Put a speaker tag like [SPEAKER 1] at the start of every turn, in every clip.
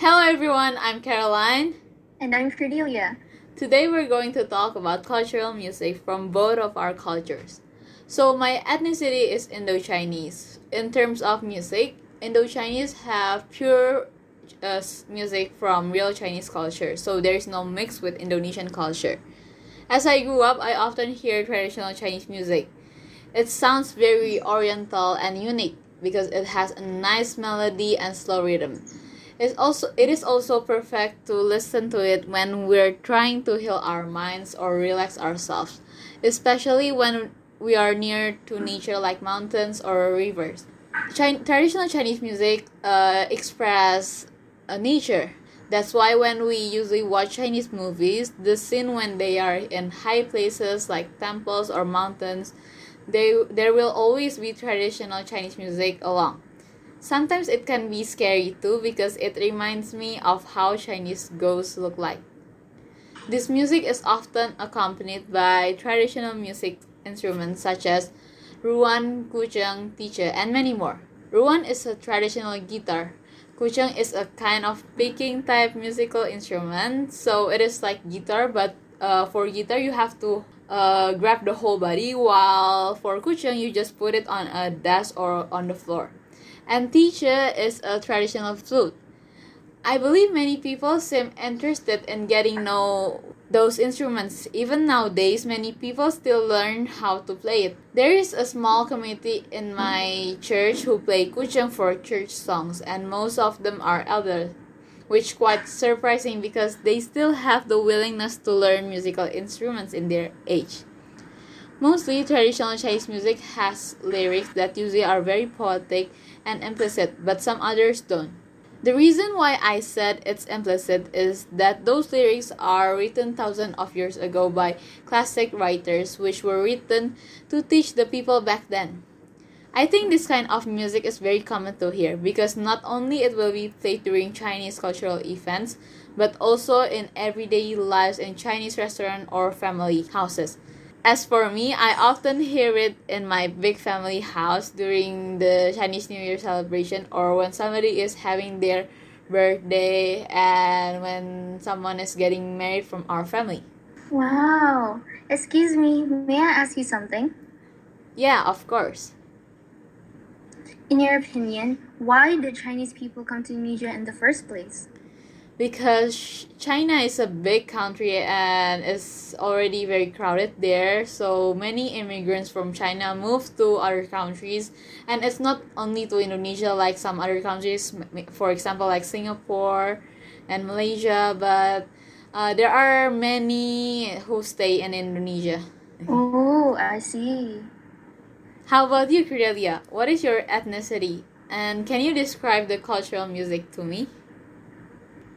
[SPEAKER 1] Hello everyone, I'm Caroline.
[SPEAKER 2] And I'm Cordelia.
[SPEAKER 1] Today we're going to talk about cultural music from both of our cultures. So, my ethnicity is Indo Chinese. In terms of music, Indo Chinese have pure uh, music from real Chinese culture, so there is no mix with Indonesian culture. As I grew up, I often hear traditional Chinese music. It sounds very oriental and unique because it has a nice melody and slow rhythm. It's also it is also perfect to listen to it when we're trying to heal our minds or relax ourselves, especially when we are near to nature like mountains or rivers. Chin- traditional Chinese music uh, express uh, nature. That's why when we usually watch Chinese movies, the scene when they are in high places like temples or mountains, they there will always be traditional Chinese music along. Sometimes it can be scary too because it reminds me of how Chinese ghosts look like. This music is often accompanied by traditional music instruments such as ruan, guzheng, dizi, and many more. Ruan is a traditional guitar. Guzheng is a kind of picking type musical instrument, so it is like guitar, but uh, for guitar you have to uh, grab the whole body, while for guzheng you just put it on a desk or on the floor and dizi is a traditional flute. I believe many people seem interested in getting know those instruments. Even nowadays, many people still learn how to play it. There is a small community in my church who play guzheng for church songs, and most of them are elders, which quite surprising because they still have the willingness to learn musical instruments in their age. Mostly, traditional Chinese music has lyrics that usually are very poetic and implicit, but some others don't. The reason why I said it's implicit is that those lyrics are written thousands of years ago by classic writers, which were written to teach the people back then. I think this kind of music is very common to hear because not only it will be played during Chinese cultural events, but also in everyday lives in Chinese restaurant or family houses. As for me, I often hear it in my big family house during the Chinese New Year celebration or when somebody is having their birthday and when someone is getting married from our family.
[SPEAKER 2] Wow. Excuse me, may I ask you something?
[SPEAKER 1] Yeah, of course.
[SPEAKER 2] In your opinion, why did Chinese people come to Indonesia in the first place?
[SPEAKER 1] Because China is a big country and is already very crowded there. So many immigrants from China move to other countries, and it's not only to Indonesia like some other countries, for example, like Singapore and Malaysia, but uh, there are many who stay in Indonesia.
[SPEAKER 2] Oh, I see.
[SPEAKER 1] How about you, Cordelia? What is your ethnicity? And can you describe the cultural music to me?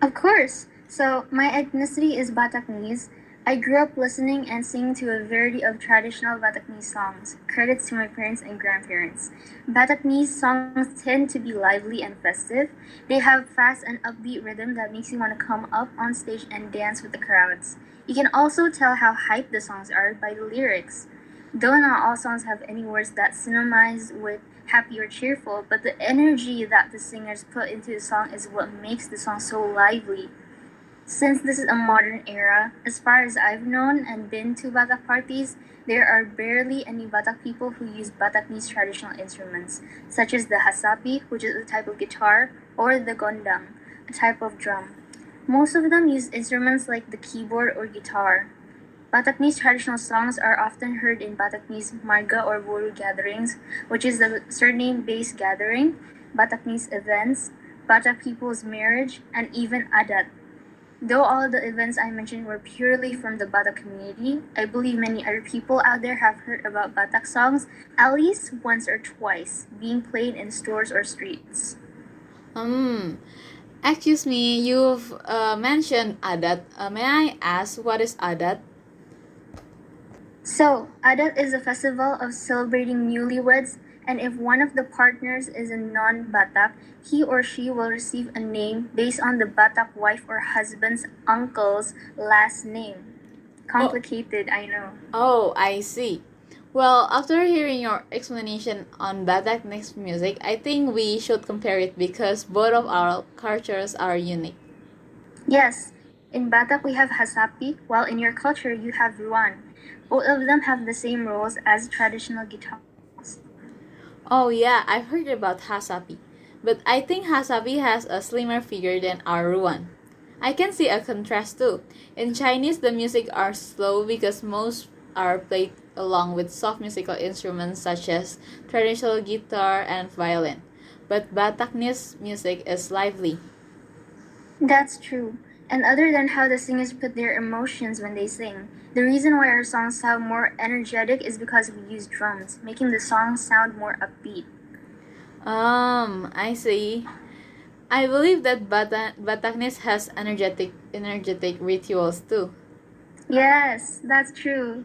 [SPEAKER 2] Of course. So, my ethnicity is Bataknese. I grew up listening and singing to a variety of traditional Bataknese songs. Credits to my parents and grandparents. Bataknese songs tend to be lively and festive. They have fast and upbeat rhythm that makes you want to come up on stage and dance with the crowds. You can also tell how hyped the songs are by the lyrics. Though not all songs have any words that synonymize with happy or cheerful, but the energy that the singers put into the song is what makes the song so lively. Since this is a modern era, as far as I've known and been to Batak parties, there are barely any Batak people who use Bataknese traditional instruments, such as the hasapi, which is a type of guitar, or the gondang, a type of drum. Most of them use instruments like the keyboard or guitar. Bataknese traditional songs are often heard in Bataknese Marga or Boru gatherings, which is the surname based gathering, Bataknese events, Batak people's marriage, and even Adat. Though all the events I mentioned were purely from the Batak community, I believe many other people out there have heard about Batak songs at least once or twice, being played in stores or streets.
[SPEAKER 1] Um, excuse me, you've uh, mentioned Adat. Uh, may I ask what is Adat?
[SPEAKER 2] So, Adat is a festival of celebrating newlyweds, and if one of the partners is a non Batak, he or she will receive a name based on the Batak wife or husband's uncle's last name. Complicated, oh. I know.
[SPEAKER 1] Oh, I see. Well, after hearing your explanation on Bataknese music, I think we should compare it because both of our cultures are unique.
[SPEAKER 2] Yes, in Batak we have Hasapi, while in your culture you have Ruan. Both of them have the same roles as traditional guitars.
[SPEAKER 1] Oh yeah, I've heard about Hasapi, but I think Hasapi has a slimmer figure than our Ruan. I can see a contrast too. In Chinese, the music are slow because most are played along with soft musical instruments such as traditional guitar and violin. But Bataknese music is lively.
[SPEAKER 2] That's true. And other than how the singers put their emotions when they sing, the reason why our songs sound more energetic is because we use drums, making the songs sound more upbeat.
[SPEAKER 1] Um, I see. I believe that Bata- Bataknese has energetic energetic rituals too.
[SPEAKER 2] Yes, that's true.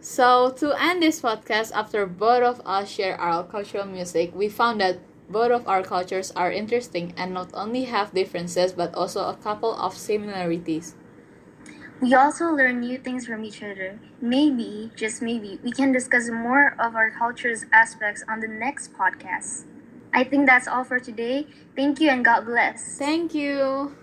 [SPEAKER 1] So to end this podcast, after both of us share our cultural music, we found that both of our cultures are interesting and not only have differences but also a couple of similarities.
[SPEAKER 2] We also learn new things from each other. Maybe, just maybe, we can discuss more of our culture's aspects on the next podcast. I think that's all for today. Thank you and God bless.
[SPEAKER 1] Thank you.